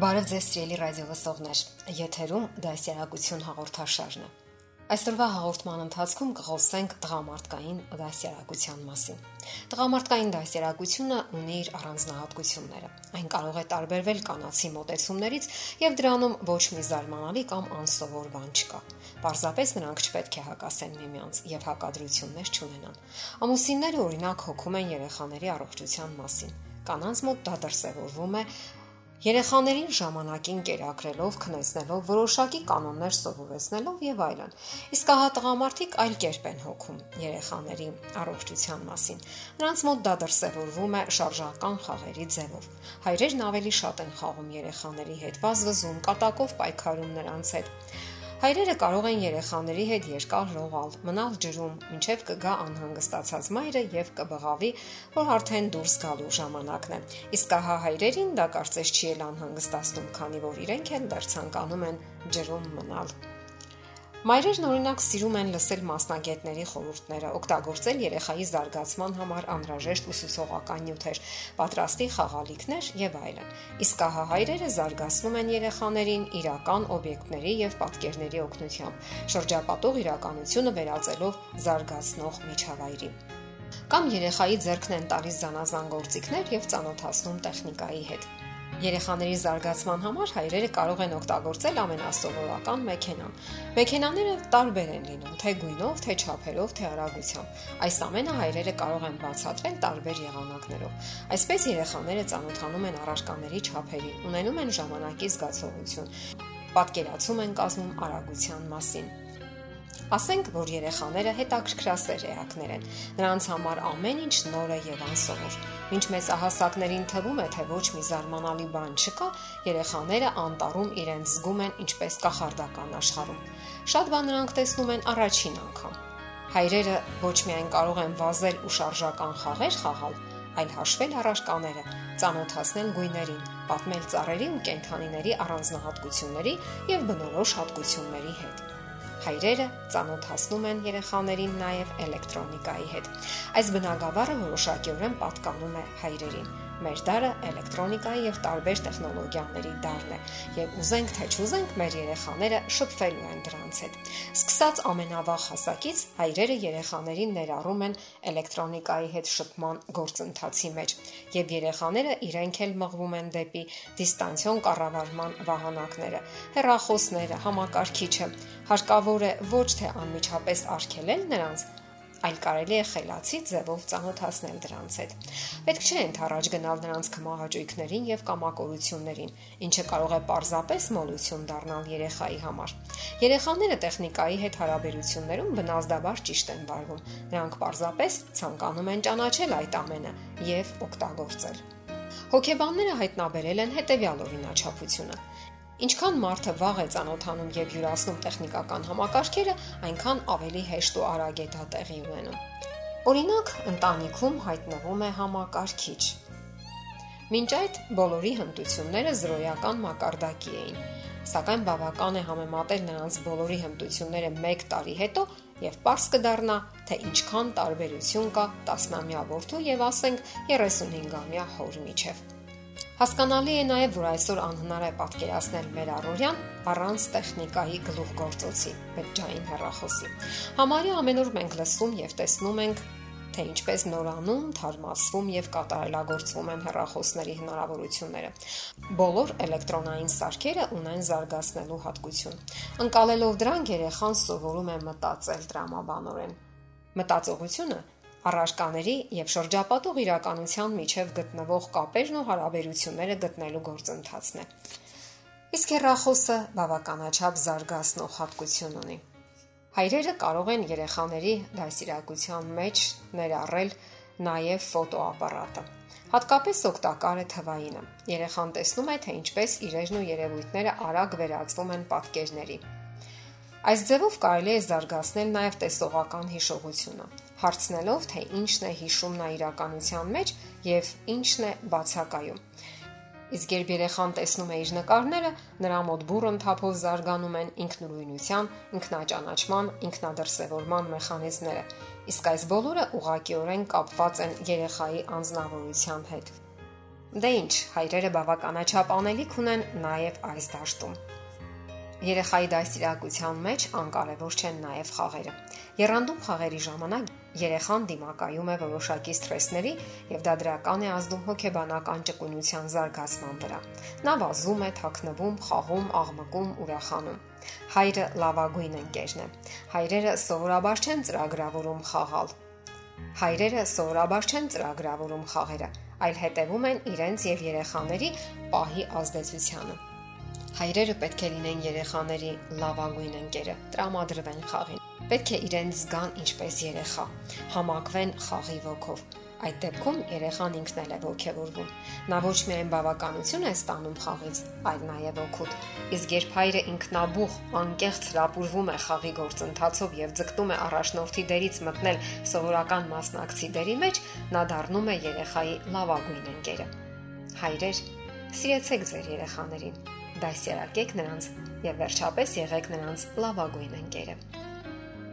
Բարև ձեզ սիրելի ռադիո լսողներ։ Եթերում դասյարակություն հաղորդաշարն է։ Այսօրվա հաղորդման ընթացքում կխոսենք տղամարդկային դասյարակության մասին։ Տղամարդկային դասյարակությունը ունի իր առանձնահատկությունները։ Այն կարող է տարբերվել կանացի մոտեցումներից եւ դրանում ոչ մի զարմանալի կամ անսովոր բան չկա։ Պարզապես նրանք չպետք է հակասեն միմյանց եւ հակադրություններ չունենան։ Ամուսինները օրինակ հոգում են երեխաների առողջության մասին կանանց մոտ դա դրսևորվում է Երեխաներին ժամանակին կերակրելով, քնեցնելով, որոշակի կանոններ սովորեցնելով եւ այլն։ Իսկ ահա տղամարդիկ այլ կերպ են հոգում երեխաների առողջության մասին։ Նրանց մոտ դա դրսևորվում է շարժական խաղերի ձևով։ Հայրերն ավելի շատ են խաղում երեխաների հետ, վազվզում, կատակով պայքարում նրանց հետ։ Հայրերը կարող են երեխաների հետ երկար լողալ, մնալ ջրում, ինչև կգա անհանգստացած մայրը եւ կբղավի, որ արդեն դուրս գալու ժամանակն է։ Իսկ ահա հայրերին դա կարծես չի էլ անհանգստացնում, քանի որ իրենք էլ դեռ ցանկանում են ջրում մնալ։ Մայրերն օրինակ սիրում են լսել մասնագետների խորհուրդները, օգտագործել երեխայի զարգացման համար անհրաժեշտ ուսուցողական նյութեր, պատրաստի խաղալիքներ եւ այլն։ Իսկ ահա հայրերը զարգացնում են երեխաներին իրական օբյեկտների եւ պատկերների օգնությամբ, շրջապատող իրականությունը վերածելով զարգացնող միջավայրի կամ երեխայի ձեռքն են տալիս զանազան գործիքներ եւ ծանոթացնում տեխնիկայի հետ։ Երեխաների զարգացման համար հայրերը կարող են օգտագործել ամենասովորական մեքենան։ Մեքենաները տարբեր են լինում, թե գույնով, թե չափերով, թե արագությամբ։ Այս ամենը հայրերը կարող են բացատրել տարբեր եղանակներով։ Այսպես երեխաները ծանոթանում են առարկաների չափերին, ունենում են ժամանակի զգացողություն, պատկերացում են կազմում արագության մասին։ Ասենք, որ երեխաները հետաքրքրասեր էակներ են։ Նրանց համար ամեն ինչ նոր է եւ անսովոր։ Ինչ մեծ ահասակներին թվում է, թե ոչ մի զարմանալի բան չկա, երեխաները անտառում իրենց զգում են ինչպես կախարդական աշխարհում։ Շատ բան նրանք տեսնում են առաջին անգամ։ Հայրերը ոչ միայն կարող են վազել ու շարժական խաղեր խաղալ, այլ հաշվել առարկաները, ծանոթացնել գույներին, պատմել ծառերի ու կենդանիների առանձնահատկությունների եւ բնորոշ հատկությունների հետ հայրերը ծանոթացնում են երեխաներին նաև էլեկտրոնիկայի հետ։ Այս բնագավառը որոշակիորեն պատկանում է հայրերին։ Մեր դարը էլեկտրոնիկայի եւ տարբեր տեխնոլոգիաների դարն է, եւ ուզենք թե չուզենք, մեր երեխաները շփվելու են դրանց հետ։ Սկսած ամենավաղ հասակից հայրերը երեխաներին ներառում են էլեկտրոնիկայի հետ շփման գործընթացի մեջ, եւ երեխաները իրենք էլ մղվում են դեպի դիստանցիոն կառավարման վահանակները, հեռախոսները, համակարգիչը։ Հարկավոր է ոչ թե անմիջապես արգելել նրանց, այլ կարելի է խելացի ձևով ծանոթացնել դրանց հետ։ Պետք չէ ընթառաջ գնալ նրանց կմահաճույքներին եւ կամակորություններին, ինչը կարող է պարզապես մոլություն դառնալ երեխայի համար։ Երեխաները տեխնիկայի հետ հարաբերություններում բնազդաբար ճիշտ են վարվում։ Նրանք պարզապես ցանկանում են ճանաչել այդ ամենը եւ օգտագործել։ Հոգեբանները հայտնաբերել են հետևյալ օրինաչափությունը. Ինչքան մարդը վաղ է ճանոթանում եւ յուրացնում տեխնիկական համակարգերը, այնքան ավելի հեշտ ու արագ է դա տեղի ունենում։ Օրինակ, ընտանիքում հայտնվում է համակարգիչ։ Մինչ այդ բոլորի հմտությունները զրոյական մակարդակի էին, սակայն բավական է համեմատել նրանց բոլորի հմտությունները 1 տարի հետո եւ པարս կդառնա, թե ինչքան տարբերություն կա տասնամյա որդու եւ ասենք 35-ամյա հոր միջև։ Հասկանալի է նաև, որ այսօր անհնար է պատկերացնել մեր առօրյան առանց տեխնիկայի գլուխգործոցի, բջջային հեռախոսի։ Համարյա ամեն օր մենք լսում եւ տեսնում ենք թե ինչպես նորանում, թարմացվում եւ կատարելագործվում են հեռախոսների հնարավորությունները։ Բոլոր էլեկտրոնային սարքերը ունեն զարգացնելու հատկություն։ Ընկալելով դրանք երեխան սովորում է մտածել դրամաբանորեն։ Մտածողությունը առարկաների եւ շրջապատող իրականության միջև գտնվող կապերն ու հարաբերությունները գտնելու գործընթացն է։ Իսկ հեռախոսը բավականաչափ զարգացնող հատկություն ունի։ Հայրերը կարող են երեխաների դասիրակության մեջ ներառել նաև ֆոտոապարատը։ Հատկապես օգտակար է թվայինը։ Երեխան տեսնում է, թե ինչպես իրերն ու երևույթները արագ վերածվում են պատկերների։ Այս ձևով կարելի է զարգացնել նաև տեսողական հիշողությունը, հարցնելով, թե ինչն է հիշում նա իրականության մեջ եւ ինչն է բացակայում։ Իսկ երբ երեխան տեսնում է իր նկարները, նրա մոտ բուրըն թափով զարգանում են ինքնուրույնության, ինքնաճանաչման, ինքնադրսևորման մեխանիզմները, իսկ այս բոլորը ուղղակիորեն կապված են երեխայի անznավորության հետ։ Դե ի՞նչ, հայրերը բավականաչափ անելիք ունեն նաև այս դաշտում։ Երեխայի դաստիարակության մեջ անկարևոր չեն նաև խաղերը։ Երանդում խաղերի ժամանակ երեխան դիմակայում է որոշակի սթրեսների եւ դա դրական է ազդում հոգեբանական ճկունության զարգացման վրա։ Նա վազում է, թաքնվում, խաղում, աղմկում, ուրախանում։ Հայրը լավագույն ընկերն է։ Հայրերը սովորաբար չեն ծրագրավորում խաղալ։ Հայրերը սովորաբար չեն ծրագրավորում խաղերը, այլ հետևում են իրենց եւ երեխաների պահի ազդեցությանը։ Հայրերը պետք է լինեն երեխաների լավագույն ընկերը, տրամադրվեն խաղին։ Պետք է իրենց զգան ինչպես երեխա, համակվեն խաղի ոգով։ Այդ դեպքում երեխան ինքն էլ է ողջևորվում։ Նա ոչ միայն բավականություն է ստանում խաղից, այլ նաև օգուտ։ Իսկ երբ հայրը ինքնաբուխ, անկեղծ հրապուրվում է խաղի գործընթացով եւ ձգտում է առաջնորդի դերից մտնել սովորական մասնակցի դերի մեջ, նա դառնում է երեխայի լավագույն ընկերը։ Հայրեր, սիրեցեք ձեր երեխաներին դասերակեք նրանց եւ վերջապես եղեք նրանց լավագույն ընկերը։